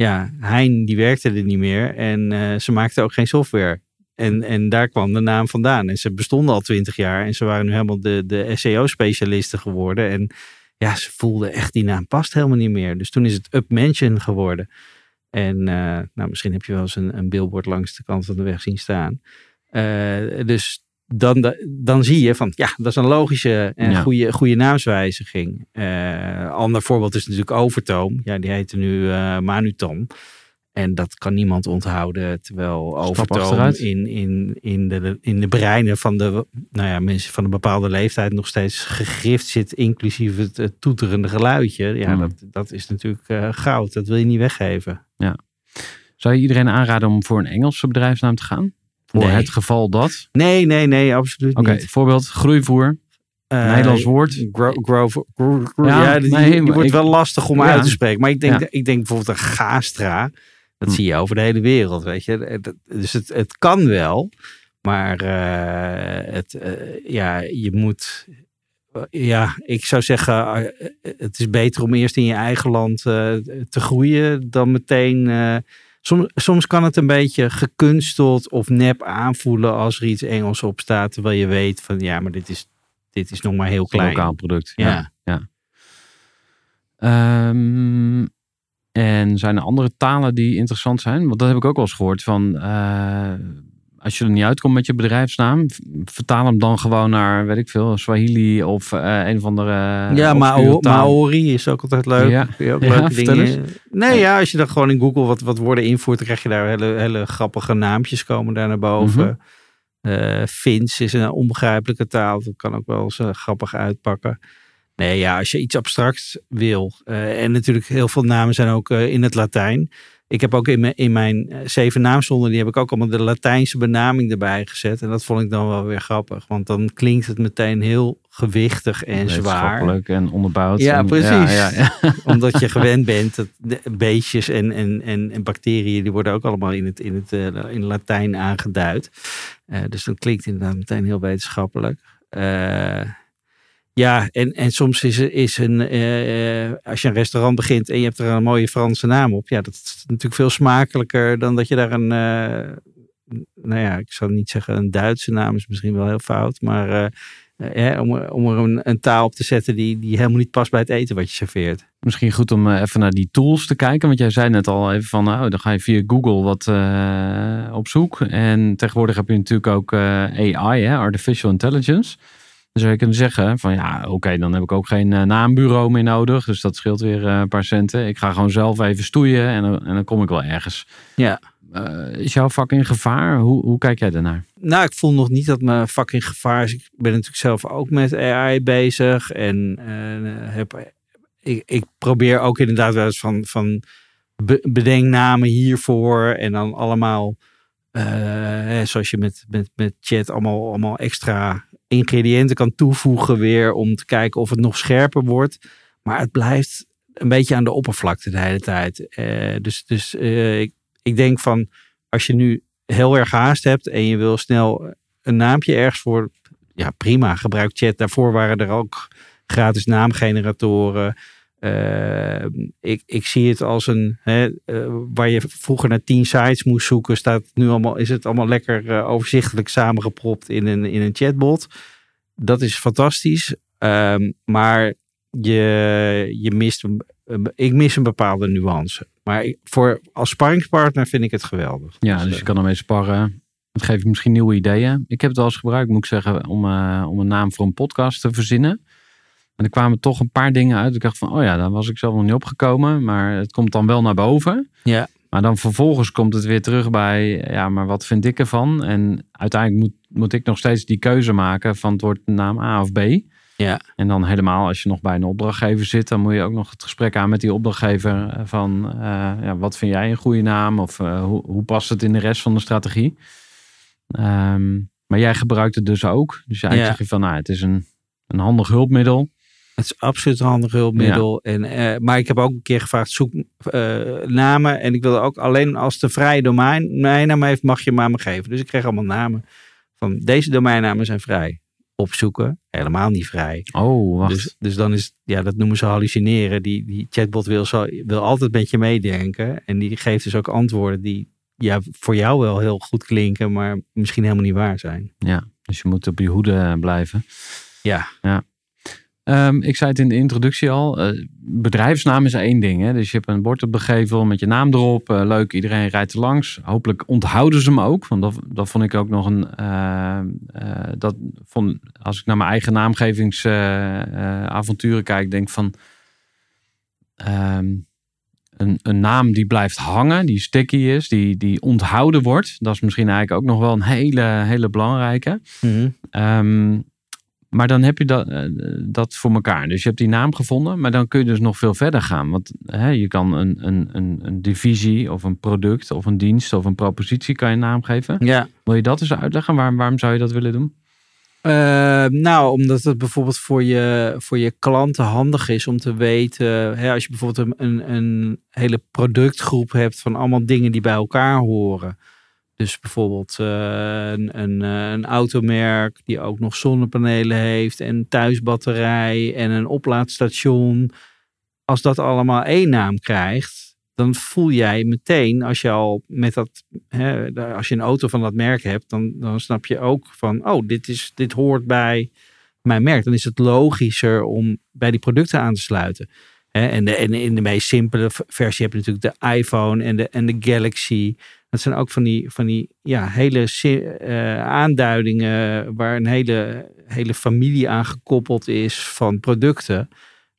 Ja, Hein die werkte er niet meer en eh, ze maakten ook geen software. En, en daar kwam de naam vandaan. En ze bestonden al twintig jaar en ze waren nu helemaal de, de SEO-specialisten geworden. En ja, ze voelden echt die naam past helemaal niet meer. Dus toen is het UpMention geworden. En eh, nou, misschien heb je wel eens een, een billboard langs de kant van de weg zien staan. Eh, dus dan, dan zie je van, ja, dat is een logische en Ja. goede, goede naamswijziging. Eh ander voorbeeld is natuurlijk Overtoom. Ja, die heette nu eh Manutan. En dat kan niemand onthouden. Terwijl Overtoom in, in, in, de, in de breinen van de nou ja, mensen van een bepaalde leeftijd nog steeds gegrift zit. Inclusief het, het toeterende geluidje. Ja, Mm. dat, dat is natuurlijk eh, goud. Dat wil je niet weggeven. Zou je iedereen aanraden om voor een Engelse bedrijfsnaam te gaan? Voor Nee. het geval dat? Nee, nee, nee, absoluut Oké, niet. voorbeeld groeivoer. Eh, Nederlands woord. Grow, grow, grow- grow- Ja, ja, die, nee, die maar wordt ik- wel lastig om Ja. uit te spreken. Maar ik denk, Ja. ik denk bijvoorbeeld een gastra. Dat Hm. zie je over de hele wereld, weet je. Eh, Dus het, het kan wel. Maar eh, het, ja, je moet... Ja, ik zou zeggen, het is beter om eerst in je eigen land te groeien dan meteen... soms, soms kan het een beetje gekunsteld of nep aanvoelen als er iets Engels op staat. Terwijl je weet van, ja, maar dit is, dit is nog maar heel Een klein. lokaal product. Ja. Ehm, en zijn er andere talen die interessant zijn? Want dat heb ik ook wel eens gehoord van... eh, als je er niet uitkomt met je bedrijfsnaam... vertaal hem dan gewoon naar, weet ik veel, Swahili of eh, een of andere... Ja, obscure Mao- taal. Maori is ook altijd leuk. Ja. Ook Ja, leuke dingen. Nee, ja, als je dan gewoon in Google wat, wat woorden invoert, dan krijg je daar hele, hele grappige naampjes komen daar naar boven. Eh, Fins is een onbegrijpelijke taal. Dat kan ook wel eens eh, grappig uitpakken. Nee, ja, als je iets abstracts wil. eh, en natuurlijk heel veel namen zijn ook eh, in het Latijn. Ik heb ook in mijn, in mijn eh, zeven naamzonden, die heb ik ook allemaal de Latijnse benaming erbij gezet. En dat vond ik dan wel weer grappig. Want dan klinkt het meteen heel gewichtig en zwaar. En onderbouwd. Ja, En- precies. Ja, ja, ja. [LAUGHS] Omdat je gewend bent dat de beestjes en, en, en, en bacteriën, die worden ook allemaal in het, in het, eh, in Latijn aangeduid. Eh, dus dat klinkt inderdaad meteen heel wetenschappelijk. Eh, ja, en, en soms is, is een, eh, eh, als je een restaurant begint en je hebt er een mooie Franse naam op. Ja, dat is natuurlijk veel smakelijker dan dat je daar een, eh, nou ja, ik zou niet zeggen een Duitse naam is misschien wel heel fout. Maar om, om er een, een taal op te zetten die, die helemaal niet past bij het eten wat je serveert. Misschien goed om even naar die tools te kijken. Want jij zei net al even van, nou, dan ga je via Google wat op zoek. En tegenwoordig heb je natuurlijk ook AI, hè, Artificial Intelligence. Dan zou je kunnen zeggen van, ja, oké, dan heb ik ook geen eh, naambureau meer nodig. Dus dat scheelt weer eh, een paar centen. Ik ga gewoon zelf even stoeien en, dan- en dan kom ik wel ergens. Ja. Eh, is jouw vak in gevaar? Hoe, hoe kijk jij daarnaar? Nou, ik voel nog niet dat mijn vak in gevaar is. Ik ben natuurlijk zelf ook met AI bezig. En heb, ik, ik probeer ook inderdaad wel eens van, van be- bedenknamen hiervoor. En dan allemaal, hè, zoals je met, met, met chat, allemaal, allemaal extra ingrediënten kan toevoegen weer. Om te kijken of het nog scherper wordt. Maar het blijft een beetje aan de oppervlakte de hele tijd. Eh, dus dus eh, ik, ik denk van, als je nu heel erg haast hebt en je wil snel een naampje ergens voor, ja prima, gebruik chat. Daarvoor waren er ook gratis naamgeneratoren. Eh, ik, ik zie het als een, hè, eh, waar je vroeger naar tien sites moest zoeken, staat nu allemaal, is het allemaal lekker eh, overzichtelijk samengepropt in een, in een chatbot. Dat is fantastisch. Ehm, maar je, je mist, ik mis een bepaalde nuance. Maar voor, als sparringspartner vind ik het geweldig. Ja, dus je kan ermee sparren. Het geeft misschien nieuwe ideeën. Ik heb het wel eens gebruikt, moet ik zeggen, om, eh, om een naam voor een podcast te verzinnen. En er kwamen toch een paar dingen uit. Ik dacht van, oh ja, daar was ik zelf nog niet opgekomen. Maar het komt dan wel naar boven. Ja. Maar dan vervolgens komt het weer terug bij, ja, maar wat vind ik ervan? En uiteindelijk moet, moet ik nog steeds die keuze maken van het wordt naam A of B. Ja. En dan helemaal als je nog bij een opdrachtgever zit, dan moet je ook nog het gesprek aan met die opdrachtgever van, eh, ja, wat vind jij een goede naam? Of eh, hoe, hoe past het in de rest van de strategie? Ehm, maar jij gebruikt het dus ook. Dus eigenlijk Ja. zeg je van, nou, het is een, een handig hulpmiddel. Het is absoluut een handig hulpmiddel. En, eh, maar ik heb ook een keer gevraagd, zoek eh, namen. En ik wilde ook alleen als een vrije domein naam heeft, mag je hem aan me geven. Dus ik kreeg allemaal namen van deze domeinnamen zijn vrij. Opzoeken, helemaal niet vrij. Oh, wacht. Dus, dus dan is, ja, dat noemen ze hallucineren. Die, die chatbot wil, zo, wil altijd met je meedenken. En die geeft dus ook antwoorden die ja, voor jou wel heel goed klinken, maar misschien helemaal niet waar zijn. Dus je moet op je hoede blijven. Ja. ja. Ehm, ik zei het in de introductie al. eh, bedrijfsnaam is één ding. Hè? Dus je hebt een bord op de gevel met je naam erop. eh, leuk, iedereen rijdt er langs. Hopelijk onthouden ze hem ook. Want dat, dat vond ik ook nog een... eh, dat vond, als ik naar mijn eigen naamgevingsavonturen kijk, denk van... ehm, een, een naam die blijft hangen, die sticky is, die, die onthouden wordt. Dat is misschien eigenlijk ook nog wel een hele, hele belangrijke. Ehm, maar dan heb je dat, eh, dat voor elkaar. Dus je hebt die naam gevonden, maar dan kun je dus nog veel verder gaan. Want hè, je kan een, een, een, een divisie of een product of een dienst of een propositie kan je een naam geven. Ja. Wil je dat eens uitleggen? Waarom, waarom zou je dat willen doen? Eh, nou, omdat het bijvoorbeeld voor je, voor je klanten handig is om te weten. Hè, als je bijvoorbeeld een, een, een hele productgroep hebt van allemaal dingen die bij elkaar horen. Dus bijvoorbeeld eh, een, een, eh, een automerk die ook nog zonnepanelen heeft en thuisbatterij en een oplaadstation. Als dat allemaal één naam krijgt, dan voel jij meteen, als je al met dat, hè, als je een auto van dat merk hebt, dan, dan snap je ook van, oh, dit, is, dit hoort bij mijn merk. Dan is het logischer om bij die producten aan te sluiten. En, de, en in de meest simpele versie heb je natuurlijk de iPhone en de, en de Galaxy. Dat zijn ook van die, van die ja, hele eh, aanduidingen waar een hele, hele familie aan gekoppeld is van producten.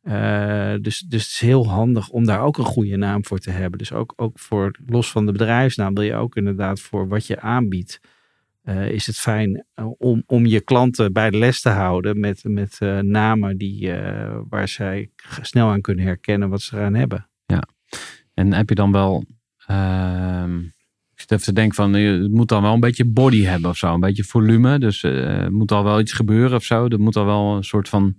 Eh, dus, dus het is heel handig om daar ook een goede naam voor te hebben. Dus ook, ook voor, los van de bedrijfsnaam, wil je ook inderdaad voor wat je aanbiedt, eh, is het fijn om, om je klanten bij de les te houden met, met namen die, waar zij snel aan kunnen herkennen wat ze eraan hebben. Ja, en heb je dan wel, zit even te denken van, het moet dan wel een beetje body hebben of zo, een beetje volume. Dus er moet al wel iets gebeuren of zo. Er moet al wel een soort van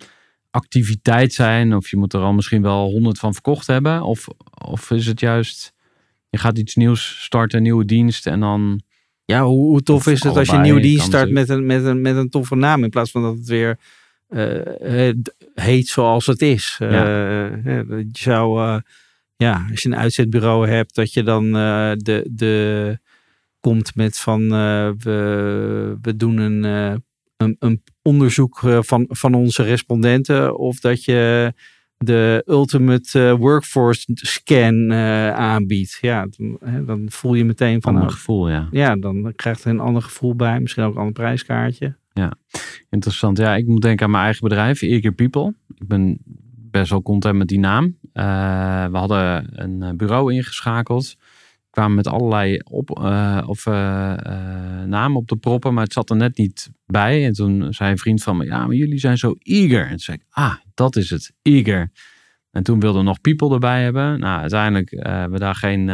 activiteit zijn. Of je moet er al misschien wel honderd van verkocht hebben. Of, of is het juist, je gaat iets nieuws starten, een nieuwe dienst en dan... Ja, hoe, hoe tof is het als je een nieuwe dienst start met een, met, een, met een toffe naam. In plaats van dat het weer uh, heet zoals het is. Ja. je zou, ja, als je een uitzetbureau hebt, dat je dan de, de komt met van we, we doen een, een, een onderzoek eh, van, van onze respondenten. Of dat je de Ultimate eh, Workforce Scan aanbiedt. Ja, dan, dan, voel je meteen van... Een ander gevoel, ja. Ja, dan krijgt er een ander gevoel bij. Misschien ook een ander prijskaartje. Ja, interessant. Ja, ik moet denken aan mijn eigen bedrijf, Eager People. Ik ben best wel content met die naam. we hadden een bureau ingeschakeld kwamen met allerlei op, uh, of, namen op de proppen, maar het zat er net niet bij. En toen zei een vriend van me, ja, maar jullie zijn zo eager. En toen zei ik, ah, dat is het, eager. En toen wilden we nog people erbij hebben. Nou, uiteindelijk hebben we daar geen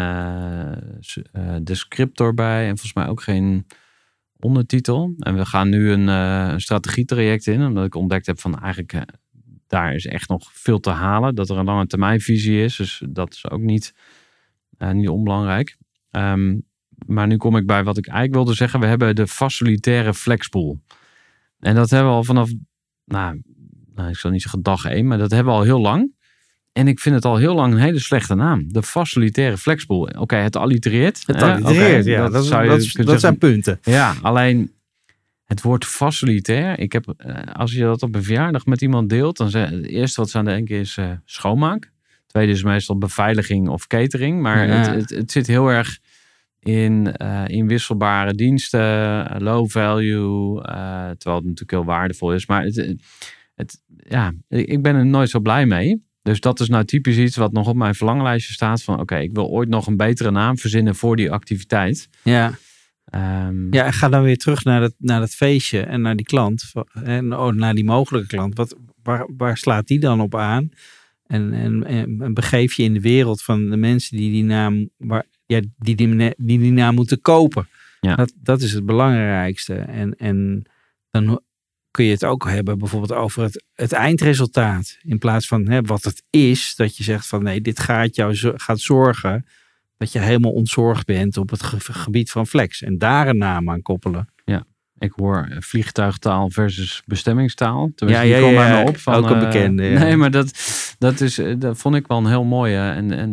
descriptor bij en volgens mij ook geen ondertitel. En we gaan nu een, een strategietraject in, omdat ik ontdekt heb van eigenlijk daar is echt nog veel te halen. Dat er een lange termijnvisie is, dus dat is ook niet uh, niet onbelangrijk. Um, maar nu kom ik bij wat ik eigenlijk wilde zeggen. We hebben de facilitaire flexpool. En dat hebben we al vanaf, nou, nou ik zal niet zeggen dag één, maar dat hebben we al heel lang. En ik vind het al heel lang een hele slechte naam. De facilitaire flexpool. Oké, het allitereert. Het allitereert, ja. Dat, zou je dat, zijn punten. Ja, alleen het woord facilitair. Ik heb, eh, als je dat op een verjaardag met iemand deelt, dan zeg het eerste wat ze aan denken is uh, schoonmaak. Tweede is meestal beveiliging of catering. Maar het, het, het, zit heel erg in uh, inwisselbare diensten, low value. Uh, terwijl het natuurlijk heel waardevol is. Maar het, het, ja, ik ben er nooit zo blij mee. Dus dat is nou typisch iets wat nog op mijn verlanglijstje staat. Van oké, ik wil ooit nog een betere naam verzinnen voor die activiteit. Ja. Um, ja, ga dan weer terug naar dat, naar dat feestje en naar die klant. En oh, naar die mogelijke klant. Wat, waar, waar slaat die dan op aan? En, en, en, begeef je in de wereld van de mensen die die naam, waar, ja, die, die, die, die naam moeten kopen. Ja. Dat, dat is het belangrijkste. En, en dan kun je het ook hebben bijvoorbeeld over het, het eindresultaat. In plaats van hè, wat het is, dat je zegt van nee, dit gaat jou gaat zorgen dat je helemaal ontzorgd bent op het gebied van flex. En daar een naam aan koppelen. Ja. Ik hoor vliegtuigtaal versus bestemmingstaal. Tenminste, ja, ja, ja, ja. op. Van, ook een eh, bekende. Nee, maar dat, dat, is, eh, dat vond ik wel een heel mooie. En, en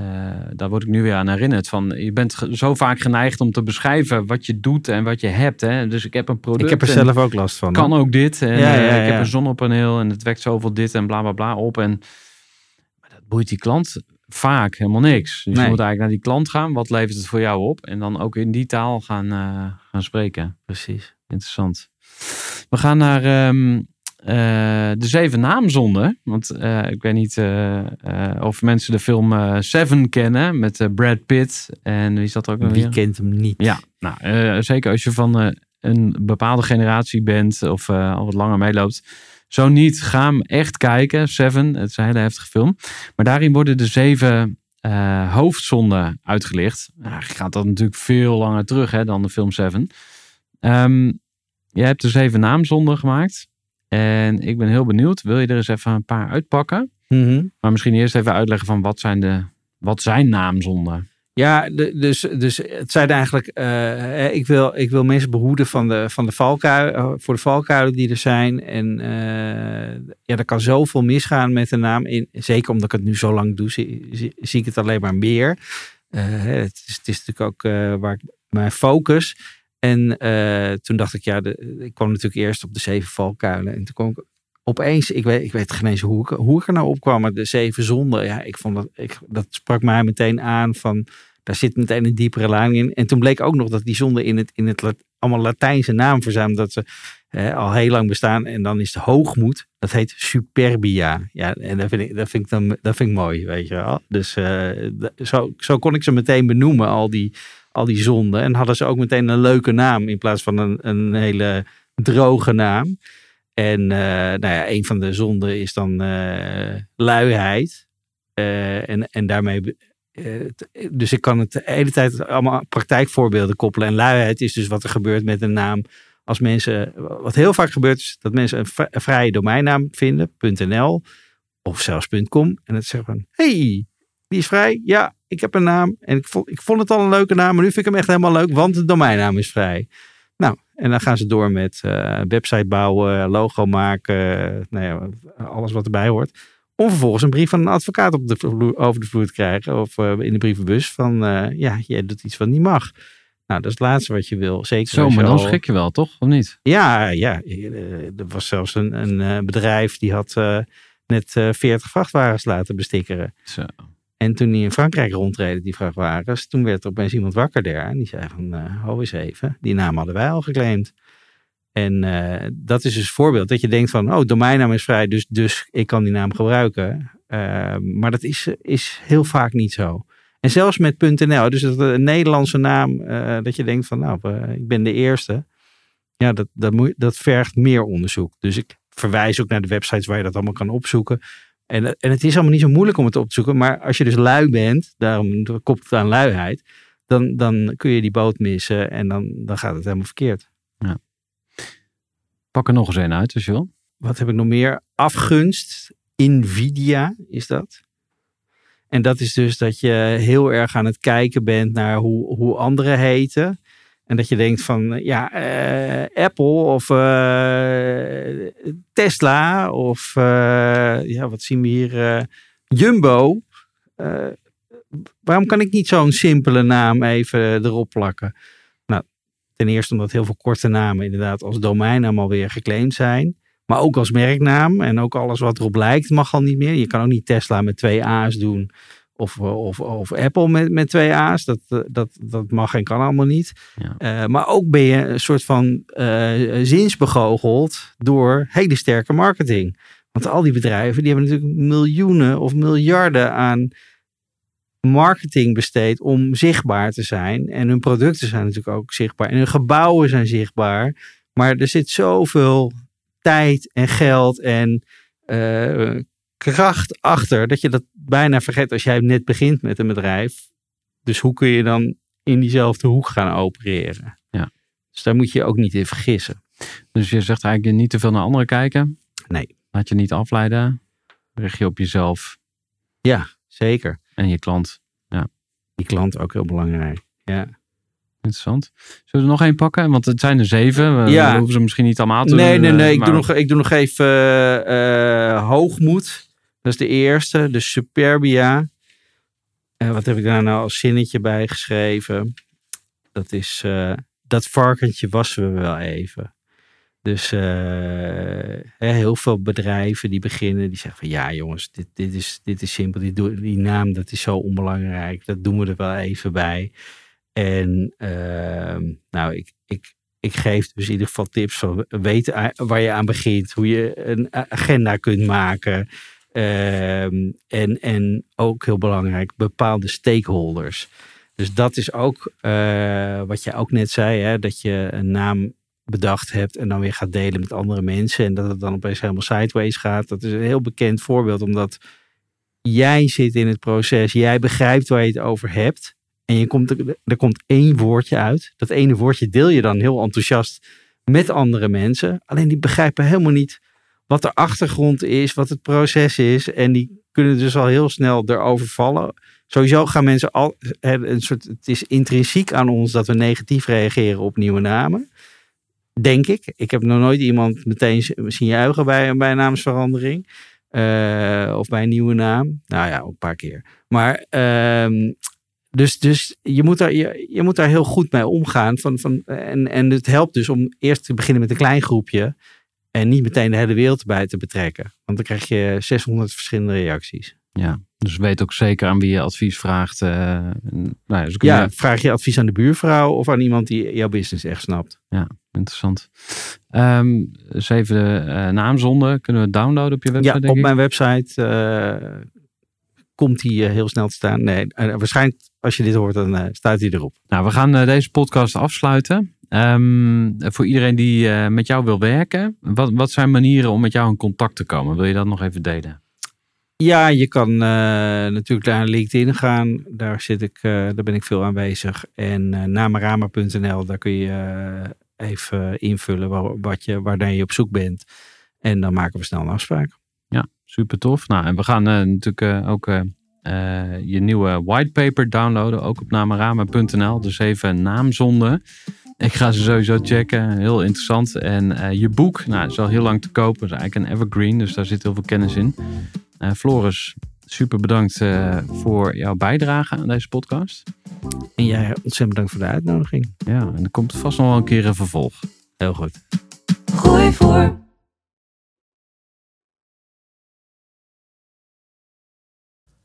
uh, daar word ik nu weer aan herinnerd. Van, je bent zo vaak geneigd om te beschrijven wat je doet en wat je hebt. Hè? Dus ik heb een product. Ik heb er zelf ook last van. Kan ook dit. En, ja, ja, ik heb een zonnepaneel en het wekt zoveel dit en bla bla bla op. En maar dat boeit die klant vaak helemaal niks. Dus je moet eigenlijk naar die klant gaan. Wat levert het voor jou op? En dan ook in die taal gaan, uh, gaan spreken. Precies. Interessant. We gaan naar um, uh, de zeven naamzonden. Want uh, ik weet niet of mensen de film Seven kennen met Brad Pitt. En wie zat er ook nog Wie kent hem niet? Ja, nou, zeker als je van een bepaalde generatie bent of al wat langer meeloopt zo niet, ga hem echt kijken. Seven, het is een hele heftige film. Maar daarin worden de zeven uh, hoofdzonden uitgelicht. Nou, gaat dat natuurlijk veel langer terug hè, dan de film Seven. Um, je hebt de zeven naamzonden gemaakt. En ik ben heel benieuwd. Wil je er eens even een paar uitpakken? Mm Maar misschien eerst even uitleggen van wat zijn, de, wat zijn naamzonden? Ja, dus, dus het zijn eigenlijk, uh, ik, wil, ik wil mensen behoeden van de, van de valkuilen, eh, voor de valkuilen die er zijn. En uh, ja, er kan zoveel misgaan met de naam. In, zeker omdat ik het nu zo lang doe, zie, zie, ik het alleen maar meer. Het, is, het is natuurlijk ook waar ik mijn focus. En toen dacht ik, ja, ik kwam natuurlijk eerst op de zeven valkuilen. En toen kwam ik opeens, ik weet, ik weet geen eens hoe ik, hoe ik er nou op kwam, maar de zeven zonden, ja, ik vond dat, ik, dat sprak mij meteen aan van, daar zit meteen een diepere lading in. En toen bleek ook nog dat die zonden in het, in het allemaal Latijnse naam verzamelen, dat ze al heel lang bestaan. En dan is de hoogmoed, dat heet superbia. Ja, en dat vind ik, dat vind ik, dan, dat vind ik mooi, weet je wel. Dus uh, zo, zo kon ik ze meteen benoemen, al die, al die zonden. En hadden ze ook meteen een leuke naam in plaats van een, een hele droge naam. En uh, nou ja, een van de zonden is dan uh, luiheid. Uh, en, en daarmee. dus ik kan het de hele tijd allemaal praktijkvoorbeelden koppelen. En luiheid is dus wat er gebeurt met een naam. Als mensen. Wat heel vaak gebeurt is dat mensen een, een vrije domeinnaam vinden. .nl of zelfs .com. En het zeggen van. Hey, die is vrij. Ja, ik heb een naam. En ik vond, ik vond het al een leuke naam. Maar nu vind ik hem echt helemaal leuk. Want de domeinnaam is vrij. Nou, en dan gaan ze door met uh, website bouwen, logo maken, nou ja, alles wat erbij hoort. Om vervolgens een brief van een advocaat op de vloer, over de vloer te krijgen. Of uh, in de brievenbus van, uh, ja, jij doet iets wat niet mag. Nou, dat is het laatste wat je wil. Zeker Zo, maar dan al... schrik je wel, toch? Of niet? Ja, ja. Er was zelfs een, een bedrijf die had net 40 vrachtwagens laten bestikkeren. Zo. En toen die in Frankrijk rondreden, die vrachtwagens, toen werd er opeens iemand wakker daar. En die zei van, uh, eens even, die naam hadden wij al geclaimd. En uh, dat is dus een voorbeeld dat je denkt van, oh, domeinnaam is vrij, dus, dus ik kan die naam gebruiken. Uh, maar dat is, is heel vaak niet zo. En zelfs met .nl, dus dat een Nederlandse naam, dat je denkt van, nou, ik ben de eerste. Ja, dat, dat, moet, dat vergt meer onderzoek. Dus ik verwijs ook naar de websites waar je dat allemaal kan opzoeken. En, en het is allemaal niet zo moeilijk om het op te zoeken. Maar als je dus lui bent, daarom koppelt het aan luiheid. Dan, dan kun je die boot missen en dan, dan gaat het helemaal verkeerd. Ja. Pak er nog eens een uit als je wil. Wat heb ik nog meer? Afgunst. Nvidia is dat. En dat is dus dat je heel erg aan het kijken bent naar hoe, hoe anderen heten. En dat je denkt van, ja, uh, Apple of uh, Tesla of, ja, wat zien we hier? Jumbo. waarom kan ik niet zo'n simpele naam even erop plakken? Nou, ten eerste omdat heel veel korte namen inderdaad als domeinnaam alweer geclaimd zijn. Maar ook als merknaam en ook alles wat erop lijkt mag al niet meer. Je kan ook niet Tesla met twee A's doen of, of, of Apple met, met twee A's. Dat, dat, dat mag en kan allemaal niet. Ja. Uh, maar ook ben je een soort van uh, zinsbegoocheld door hele sterke marketing. Want al die bedrijven die hebben natuurlijk miljoenen of miljarden aan marketing besteed om zichtbaar te zijn. En hun producten zijn natuurlijk ook zichtbaar. En hun gebouwen zijn zichtbaar. Maar er zit zoveel tijd en geld en uh, kracht achter dat je dat bijna vergeet als jij net begint met een bedrijf. Dus hoe kun je dan in diezelfde hoek gaan opereren? Ja. Dus daar moet je ook niet in vergissen. Dus je zegt eigenlijk niet te veel naar anderen kijken? Nee. Laat je niet afleiden. Richt je op jezelf. Ja, zeker. En je klant. Ja. Die klant ook heel belangrijk. Ja. Interessant. Zullen we er nog één pakken? Want het zijn er zeven. We, Ja. hoeven ze misschien niet allemaal te Nee, doen, nee, eh, nee. Ik doe, nog, ik doe nog even eh, hoogmoed. Dat is de eerste. De Superbia. Eh, wat heb ik daar nou als zinnetje bij geschreven? Dat is... eh, dat varkentje wassen we wel even. Dus eh, heel veel bedrijven die beginnen, die zeggen van ja jongens, dit, dit, is, dit is simpel. Die, die naam dat is zo onbelangrijk. Dat doen we er wel even bij. En ehm, nou, ik, ik, ik geef dus in ieder geval tips van a- waar je aan begint, hoe je een agenda kunt maken. Ehm, en, en ook heel belangrijk, bepaalde stakeholders. Dus dat is ook eh, wat je ook net zei, hè, dat je een naam bedacht hebt en dan weer gaat delen met andere mensen. En dat het dan opeens helemaal sideways gaat. Dat is een heel bekend voorbeeld, omdat jij zit in het proces, jij begrijpt waar je het over hebt. En je komt, er komt één woordje uit. Dat ene woordje deel je dan heel enthousiast met andere mensen. Alleen die begrijpen helemaal niet wat de achtergrond is, wat het proces is. En die kunnen dus al heel snel erover vallen. Sowieso gaan mensen al een soort. Het is intrinsiek aan ons dat we negatief reageren op nieuwe namen. Denk ik. Ik heb nog nooit iemand meteen zien juichen bij, bij een naamsverandering. Eh, of bij een nieuwe naam. Nou ja, een paar keer. Maar ehm, dus, dus je, moet daar, je, je moet daar heel goed mee omgaan. Van, van, en, en het helpt dus om eerst te beginnen met een klein groepje. En niet meteen de hele wereld bij te betrekken. Want dan krijg je 600 verschillende reacties. Ja, dus weet ook zeker aan wie je advies vraagt. eh, nou ja, dus Ja, je- vraag je advies aan de buurvrouw of aan iemand die jouw business echt snapt. interessant. Ehm zeven eh naamzonden kunnen we downloaden op je website, Ja, op ik? mijn website eh, komt die heel snel te staan. Nee, waarschijnlijk als je dit hoort, dan staat hij erop. Nou, we gaan deze podcast afsluiten. Ehm, voor iedereen die met jou wil werken, wat, wat zijn manieren om met jou in contact te komen? Wil je dat nog even delen? Ja, je kan natuurlijk naar LinkedIn gaan. Daar, zit ik, daar ben ik veel aanwezig. En uh, namarama.nl, daar kun je even invullen waar, wat je, waar je op zoek bent. En dan maken we snel een afspraak. Ja, super tof. Nou, en we gaan natuurlijk ook uh, je nieuwe whitepaper downloaden, ook op namarama.nl. Dus even naamzonde. Ik ga ze sowieso checken, heel interessant. En uh, je boek, nou, is al heel lang te kopen. Dat is eigenlijk een evergreen, dus daar zit heel veel kennis in. Uh, Floris, super bedankt voor jouw bijdrage aan deze podcast. En jij ontzettend bedankt voor de uitnodiging. Ja, en er komt vast nog wel een keer een vervolg. Heel goed. Gooi voor.